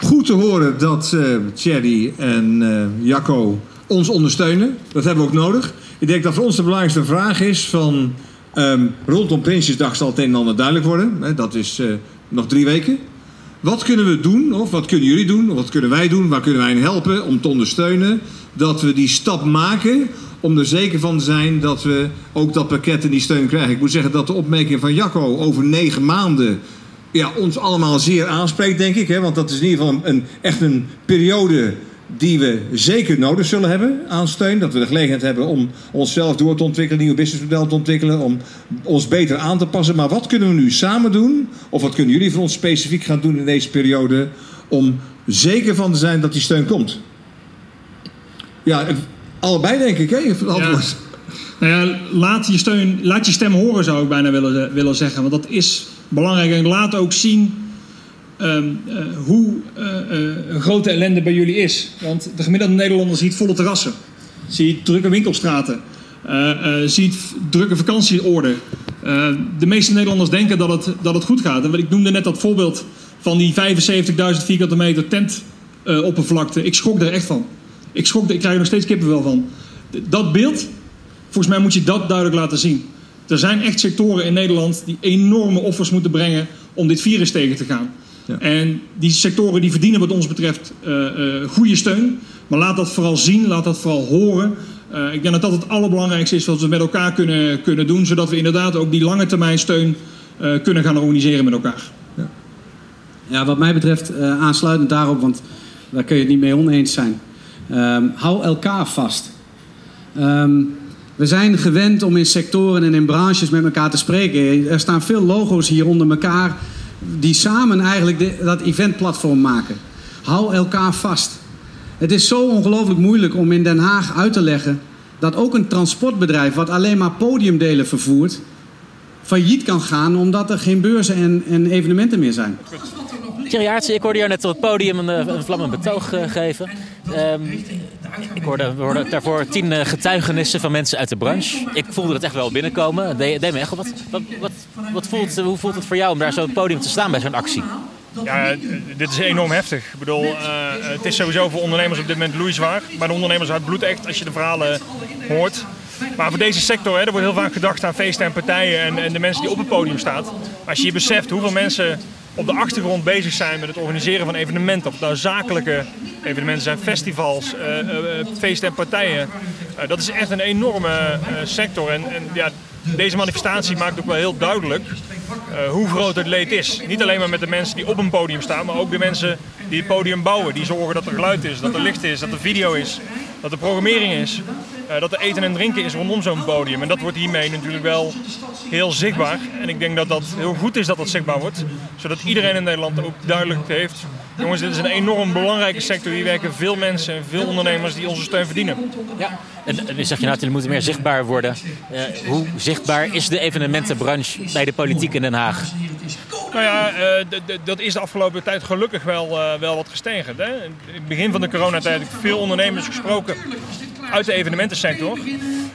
Goed te horen dat uh, Thierry en uh, Jacco ons ondersteunen. Dat hebben we ook nodig. Ik denk dat voor ons de belangrijkste vraag is van... Um, rondom Prinsjesdag zal het een en ander duidelijk worden. Hè, dat is nog drie weken. Wat kunnen we doen, of wat kunnen jullie doen, of wat kunnen wij doen, waar kunnen wij in helpen om te ondersteunen dat we die stap maken om er zeker van te zijn dat we ook dat pakket en die steun krijgen. Ik moet zeggen dat de opmerking van Jacco over negen maanden ja, ons allemaal zeer aanspreekt, denk ik. Hè? Want dat is in ieder geval een, echt een periode die we zeker nodig zullen hebben aan steun. Dat we de gelegenheid hebben om onszelf door te ontwikkelen, nieuwe businessmodellen te ontwikkelen, om ons beter aan te passen. Maar wat kunnen we nu samen doen? Of wat kunnen jullie voor ons specifiek gaan doen in deze periode om zeker van te zijn dat die steun komt? Ja, allebei denk ik, hè? Het antwoord. Nou ja, laat je, steun, laat je stem horen zou ik bijna willen, willen zeggen. Want dat is belangrijk. En laat ook zien ehm, eh, hoe eh, eh, een grote ellende bij jullie is. Want de gemiddelde Nederlander ziet volle terrassen. Ziet drukke winkelstraten. ziet drukke vakantieoorden. De meeste Nederlanders denken dat het, dat het goed gaat. En ik noemde net dat voorbeeld van die 75.000 vierkante meter tentoppervlakte. ik schrok er echt van. Ik schrok, ik krijg er nog steeds kippenvel van. Dat beeld, volgens mij moet je dat duidelijk laten zien. Er zijn echt sectoren in Nederland die enorme offers moeten brengen om dit virus tegen te gaan. En die sectoren die verdienen wat ons betreft eh, eh, goede steun. Maar laat dat vooral zien, laat dat vooral horen. Eh, ik denk dat dat het allerbelangrijkste is wat we met elkaar kunnen, kunnen doen. Zodat we inderdaad ook die lange termijn steun kunnen gaan organiseren met elkaar. Ja, wat mij betreft aansluitend daarop, want daar kun je het niet mee oneens zijn. Ehm, hou elkaar vast. Ehm, we zijn gewend om in sectoren en in branches met elkaar te spreken. Er staan veel logo's hier onder elkaar die samen eigenlijk dat eventplatform maken. Hou elkaar vast. Het is zo ongelooflijk moeilijk om in Den Haag uit te leggen dat ook een transportbedrijf wat alleen maar podiumdelen vervoert, failliet kan gaan omdat er geen beurzen en, en evenementen meer zijn. Thierry ik hoorde jou net op het podium een, eh, een vlammend betoog eh, geven. Ehm, ik hoorde, we hoorden daarvoor tien eh, getuigenissen van mensen uit de branche. Ik voelde het echt wel binnenkomen. Het echt wat. Wat, wat, voelt, hoe voelt het voor jou om daar zo op podium te staan bij zo'n actie? Ja, eh, dit is enorm heftig. Ik bedoel, eh, het is sowieso voor ondernemers op dit moment loeizwaar. Maar de ondernemers uit bloed echt als je de verhalen hoort. Maar voor deze sector, hè, er wordt heel vaak gedacht aan feesten en partijen en, en de mensen die op het podium staan. Als je je beseft hoeveel mensen op de achtergrond bezig zijn met het organiseren van evenementen. Of het nou zakelijke evenementen zijn, festivals, eh, eh, eh, feesten en partijen. Dat is echt een enorme sector. En, en ja, deze manifestatie maakt ook wel heel duidelijk hoe groot het leed is. Niet alleen maar met de mensen die op een podium staan, maar ook de mensen die het podium bouwen. Die zorgen dat er geluid is, dat er licht is, dat er video is, dat er programmering is. Eh, dat er eten en drinken is rondom zo'n podium. En dat wordt hiermee natuurlijk wel heel zichtbaar. En ik denk dat dat heel goed is dat dat zichtbaar wordt. Zodat iedereen in Nederland ook duidelijk heeft... jongens, dit is een enorm belangrijke sector. Hier werken veel mensen en veel ondernemers die onze steun verdienen. Ja. En, en zeg je nou, jullie moeten meer zichtbaar worden. Eh, hoe zichtbaar is de evenementenbranche bij de politiek in Den Haag? Nou ja, eh, dat is de afgelopen tijd gelukkig wel, wel wat gestegen. Hè? In het begin van de coronatijd heb ik veel ondernemers gesproken uit de evenementensector.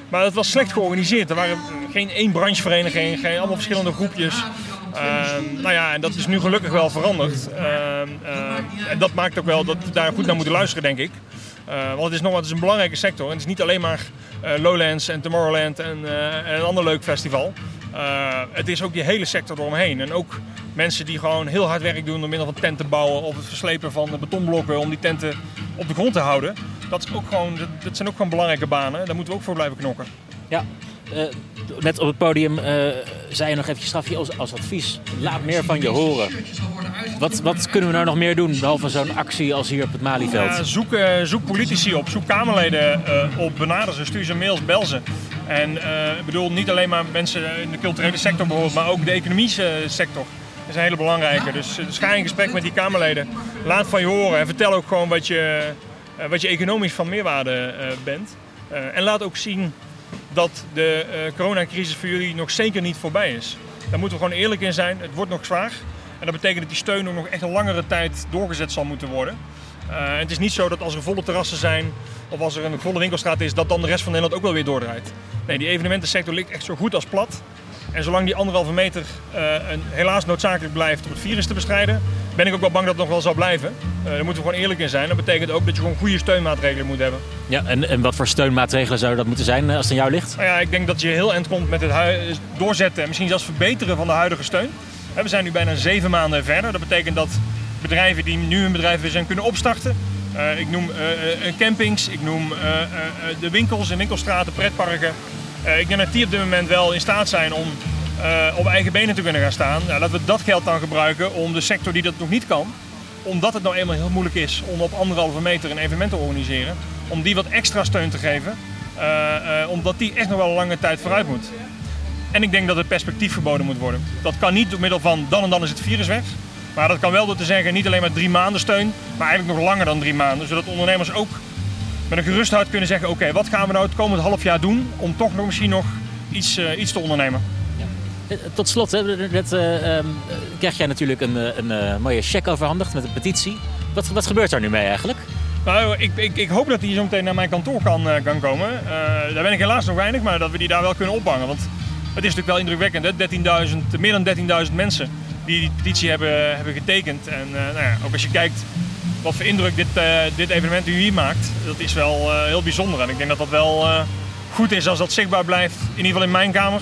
Maar het was slecht georganiseerd. Er waren geen één branchevereniging, geen allemaal verschillende groepjes. Ehm, nou ja, en dat is nu gelukkig wel veranderd. Ehm, ehm, en dat maakt ook wel dat we daar goed naar moeten luisteren, denk ik. Eh, want het is nog het is een belangrijke sector. En het is niet alleen maar eh, Lowlands en Tomorrowland eh, en een ander leuk festival. Eh, het is ook die hele sector eromheen. En ook mensen die gewoon heel hard werk doen door middel van tenten bouwen of het verslepen van de betonblokken om die tenten op de grond te houden. Dat, is ook gewoon, dat, zijn ook gewoon belangrijke banen. Daar moeten we ook voor blijven knokken. Ja, eh, net op het podium eh, zei je nog eventjes strafje als, als advies. Laat meer van je horen. Wat, wat kunnen we nou nog meer doen, behalve zo'n actie als hier op het Malieveld? Ja, zoek, eh, zoek politici op, zoek Kamerleden eh, op, benader ze, stuur ze mails, bel ze. En ik bedoel niet alleen maar mensen in de culturele sector bijvoorbeeld, maar ook de economische sector. Dat is een hele belangrijke. Dus, dus ga in gesprek met die Kamerleden. Laat van je horen en vertel ook gewoon wat je, wat je economisch van meerwaarde bent. En laat ook zien dat de eh, coronacrisis voor jullie nog zeker niet voorbij is. Daar moeten we gewoon eerlijk in zijn. Het wordt nog zwaar. En dat betekent dat die steun nog echt een langere tijd doorgezet zal moeten worden. Eh, het is niet zo dat als er volle terrassen zijn of als er een volle winkelstraat is, dat dan de rest van Nederland ook wel weer doordraait. Nee, die evenementensector ligt echt zo goed als plat. En zolang die anderhalve meter eh, een, helaas noodzakelijk blijft om het virus te bestrijden, ben ik ook wel bang dat het nog wel zal blijven. Eh, daar moeten we gewoon eerlijk in zijn. Dat betekent ook dat je gewoon goede steunmaatregelen moet hebben. Ja, en, en wat voor steunmaatregelen zouden dat moeten zijn eh, als het aan jou ligt? Nou ja, ik denk dat je heel eind komt met het hui- doorzetten en misschien zelfs verbeteren van de huidige steun. We zijn nu bijna zeven maanden verder. Dat betekent dat bedrijven die nu hun bedrijf weer zijn kunnen opstarten. Eh, ik noem eh, eh, campings, ik noem eh, eh, eh, de winkels en winkelstraten, pretparken. Eh, ik denk dat die op dit moment wel in staat zijn om eh, op eigen benen te kunnen gaan staan. Nou, laten we dat geld dan gebruiken om de sector die dat nog niet kan, omdat het nou eenmaal heel moeilijk is om op anderhalve meter een evenement te organiseren, om die wat extra steun te geven. eh, eh, omdat die echt nog wel een lange tijd vooruit moet. En ik denk dat het perspectief geboden moet worden. Dat kan niet door middel van dan en dan is het virus weg. Maar dat kan wel door te zeggen niet alleen maar drie maanden steun, maar eigenlijk nog langer dan drie maanden. Zodat ondernemers ook met een gerust hart kunnen zeggen: oké, wat gaan we nou het komend half jaar doen om toch nog misschien nog iets, iets te ondernemen. Eh, Tot slot, hè, eh, ehm, krijg jij natuurlijk een, eh, een mooie cheque overhandigd met een petitie. Wat, wat gebeurt daar nu mee eigenlijk? Nou, ik, ik, ik hoop dat hij zo meteen naar mijn kantoor kan, komen. Daar ben ik helaas nog weinig, maar dat we die daar wel kunnen ophangen. Want het is natuurlijk wel indrukwekkend, hè? 13.000, meer dan 13.000 mensen die die petitie hebben, hebben getekend. En nou ja, ook als je kijkt wat voor indruk dit, dit evenement hier maakt, dat is wel heel bijzonder. En ik denk dat dat wel goed is als dat zichtbaar blijft, in ieder geval in mijn kamer,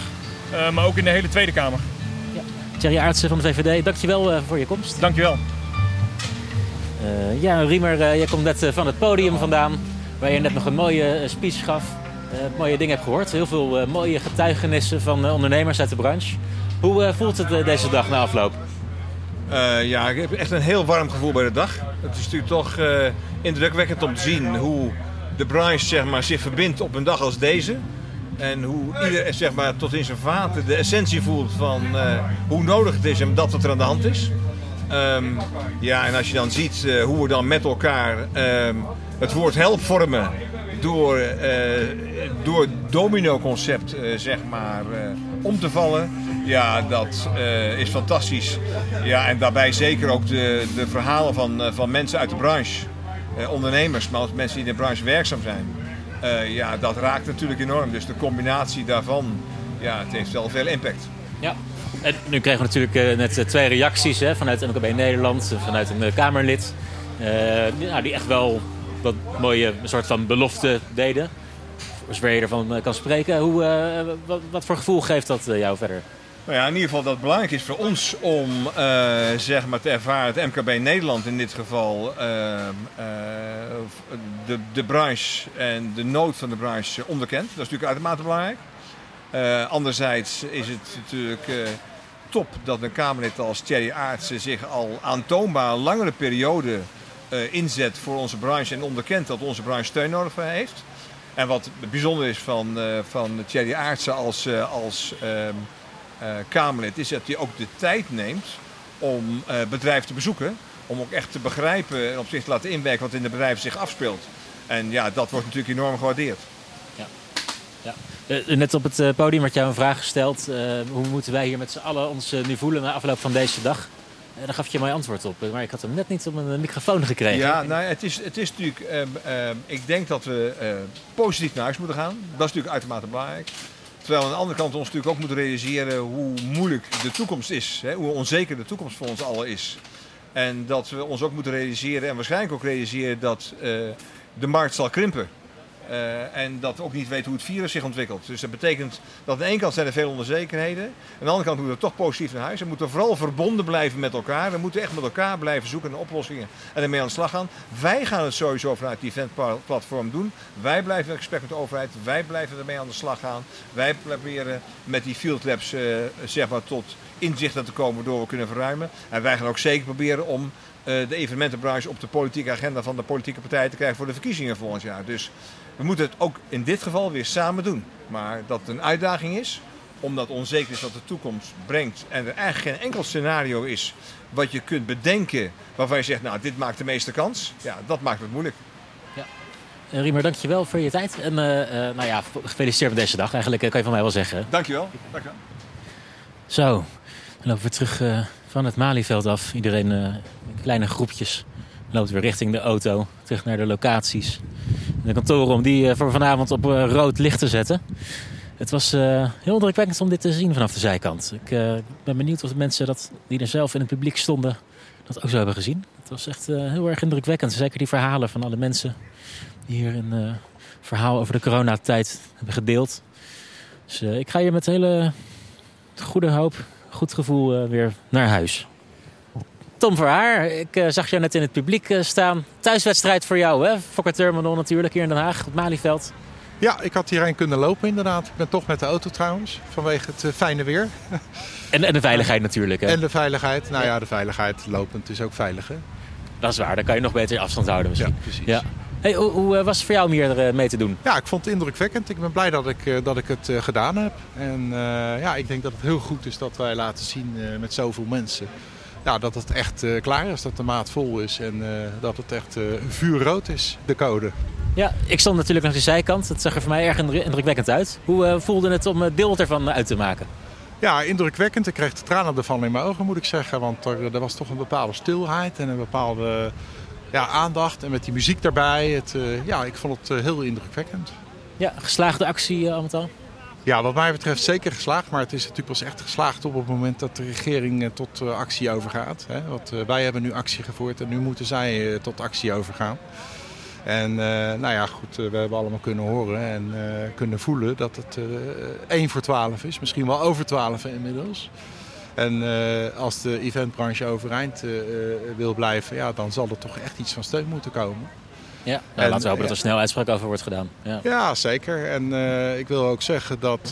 maar ook in de hele Tweede Kamer. Thierry Aartsen van de VVD, dankjewel eh, voor je komst. Dankjewel. Eh ja, Riemer, eh, jij komt net eh, van het podium vandaan, waar je net nog een mooie eh, speech gaf. eh, mooie dingen hebt gehoord. Heel veel eh, mooie getuigenissen van eh, ondernemers uit de branche. Hoe eh, voelt het eh, deze dag na afloop? Eh, ja, ik heb echt een heel warm gevoel bij de dag. Het is natuurlijk toch eh, indrukwekkend om te zien hoe de branche zeg maar, zich verbindt op een dag als deze. En hoe ieder zeg maar, tot in zijn vaten de essentie voelt van eh, hoe nodig het is en dat wat er aan de hand is. Ehm, ja, en als je dan ziet eh, hoe we dan met elkaar ehm, het woord help vormen door, eh door het domino-concept zeg maar, om te vallen. Ja, dat is fantastisch. Ja, en daarbij zeker ook de, de verhalen van, van mensen uit de branche. Ondernemers, maar ook mensen die in de branche werkzaam zijn. Eh, ja, dat raakt natuurlijk enorm. Dus de combinatie daarvan, ja, het heeft wel veel impact. Ja. En nu kregen we natuurlijk eh, net eh, twee reacties hè, vanuit MKB Nederland, vanuit een Kamerlid. eh, die- die echt wel wat mooie soort van belofte deden. Zover je ervan kan spreken. Hoe, wat, voor gevoel geeft dat jou verder? Nou ja, in ieder geval dat het belangrijk is voor ons om eh, zeg maar te ervaren, het MKB Nederland in dit geval, ehm, eh, de, de branche en de nood van de branche onderkent. Dat is natuurlijk uitermate belangrijk. Eh, anderzijds is het natuurlijk top dat een Kamerlid als Thierry Aartsen zich al aantoonbaar langere periode inzet voor onze branche en onderkent dat onze branche steun nodig heeft. En wat bijzonder is van, van Thierry Aartsen als, als ehm, eh, Kamerlid, is dat hij ook de tijd neemt om eh bedrijven te bezoeken. Om ook echt te begrijpen en op zich te laten inwerken wat in de bedrijven zich afspeelt. En ja, dat wordt natuurlijk enorm gewaardeerd. Eh, net op het eh, podium werd jou een vraag gesteld. eh, hoe moeten wij hier met z'n allen ons eh, nu voelen na afloop van deze dag? Eh, daar gaf je een mooi antwoord op. eh, Maar ik had hem net niet op een microfoon gekregen. Ja, nou, het, is, het is natuurlijk. ehm, ehm, ik denk dat we eh, positief naar huis moeten gaan. Dat is natuurlijk uitermate belangrijk. Terwijl aan de andere kant ons natuurlijk ook moeten realiseren hoe moeilijk de toekomst is. Hè, hoe onzeker de toekomst voor ons allen is. En dat we ons ook moeten realiseren, en waarschijnlijk ook realiseren, dat eh, de markt zal krimpen. Eh, en dat we ook niet weten hoe het virus zich ontwikkelt. Dus dat betekent dat aan de ene kant zijn er veel onzekerheden. Aan de andere kant moeten we toch positief naar huis. We moeten vooral verbonden blijven met elkaar. We moeten echt met elkaar blijven zoeken naar oplossingen en ermee aan de slag gaan. Wij gaan het sowieso vanuit die eventplatform doen. Wij blijven in gesprek met de overheid. Wij blijven ermee aan de slag gaan. Wij proberen met die field labs eh, zeg maar, tot inzichten te komen waardoor we kunnen verruimen. En wij gaan ook zeker proberen om eh, de evenementenbranche op de politieke agenda van de politieke partijen te krijgen voor de verkiezingen volgend jaar. Dus we moeten het ook in dit geval weer samen doen. Maar dat het een uitdaging is, omdat onzeker is wat de toekomst brengt en er eigenlijk geen enkel scenario is wat je kunt bedenken waarvan je zegt, nou dit maakt de meeste kans. Ja, dat maakt het moeilijk. Eh, Riemer, dankjewel voor je tijd. En eh, eh, nou ja, gefeliciteerd met deze dag. Eigenlijk kan je van mij wel zeggen. Dankjewel. Dankjewel. Zo, dan lopen we terug van het Malieveld af. Iedereen in kleine groepjes loopt weer richting de auto. Terug naar de locaties. De kantoren om die eh, voor vanavond op eh, rood licht te zetten. Het was eh, heel indrukwekkend om dit te zien vanaf de zijkant. Ik ben benieuwd of de mensen dat, die er zelf in het publiek stonden dat ook zo hebben gezien. Het was echt heel erg indrukwekkend. Zeker die verhalen van alle mensen die hier een verhaal over de coronatijd hebben gedeeld. Dus ik ga hier met hele goede hoop, goed gevoel weer naar huis. Tom Verhaar, ik eh, zag jou net in het publiek eh, staan. Thuiswedstrijd voor jou, hè? Fokker Terminal natuurlijk, hier in Den Haag, op Malieveld. Ja, ik had hierheen kunnen lopen inderdaad. Ik ben toch met de auto trouwens, vanwege het eh, fijne weer. [laughs] En, en de veiligheid natuurlijk, hè? En de veiligheid. Nou ja, de veiligheid lopend is ook veilig hè? Dat is waar, dan kan je nog beter afstand houden misschien. Ja, precies. Ja. Hey, hoe, hoe was het voor jou om hier mee te doen? Ja, ik vond het indrukwekkend. Ik ben blij dat ik, dat ik het gedaan heb. En ja, ik denk dat het heel goed is dat wij laten zien met zoveel mensen... Ja, dat het echt eh, klaar is, dat de maat vol is en eh, dat het echt eh, vuurrood is, de code. Ja, ik stond natuurlijk langs de zijkant. Het zag er voor mij erg indru- indrukwekkend uit. Hoe voelde het om beeld ervan uit te maken? Ja, indrukwekkend. Ik kreeg de tranen ervan in mijn ogen, moet ik zeggen. Want er, er was toch een bepaalde stilheid en een bepaalde ja, aandacht. En met die muziek daarbij. Het, ja, ik vond het heel indrukwekkend. Ja, geslaagde actie eh, al met al? Ja, wat mij betreft zeker geslaagd. Maar het is natuurlijk pas echt geslaagd op het moment dat de regering eh, tot eh, actie overgaat. Want eh, wij hebben nu actie gevoerd en nu moeten zij tot actie overgaan. En nou ja, goed, we hebben allemaal kunnen horen en kunnen voelen dat het eh 1 voor 12 is. Misschien wel over 12 inmiddels. En als de eventbranche overeind wil blijven, ja, dan zal er toch echt iets van steun moeten komen. Ja, En, laten we hopen dat er snel uitspraak over wordt gedaan. Ja. Ja, zeker. En eh, ik wil ook zeggen dat eh,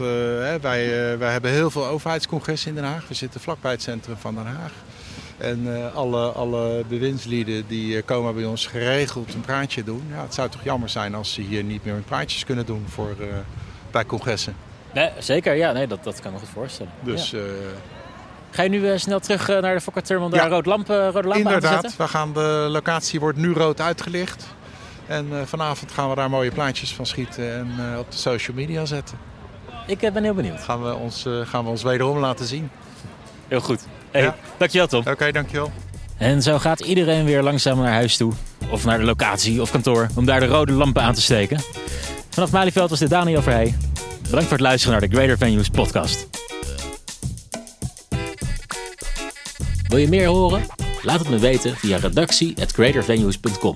wij, eh, wij hebben heel veel overheidscongressen in Den Haag. We zitten vlakbij het centrum van Den Haag. En alle, alle bewindslieden die komen bij ons geregeld een praatje doen. Ja, het zou toch jammer zijn als ze hier niet meer praatjes kunnen doen voor, bij congressen. Nee, zeker, ja, nee, dat, dat kan me goed voorstellen. Dus Ja. Ga je nu snel terug naar de Fokker-terminal om daar Ja. rood lampen, rode aan te inderdaad, zetten? we gaan de locatie wordt nu rood uitgelicht. En eh, vanavond gaan we daar mooie plaatjes van schieten en eh, op de social media zetten. Ik eh, ben heel benieuwd. Gaan we ons, eh, gaan we ons wederom laten zien. Heel goed. Hey, Dankjewel Tom. Oké, dankjewel. En zo gaat iedereen weer langzaam naar huis toe. Of naar de locatie of kantoor. Om daar de rode lampen aan te steken. Vanaf Malieveld was dit Daniel Verheij. Bedankt voor het luisteren naar de Greater Venues podcast. Wil je meer horen? Laat het me weten via redactie.greatervenues.com.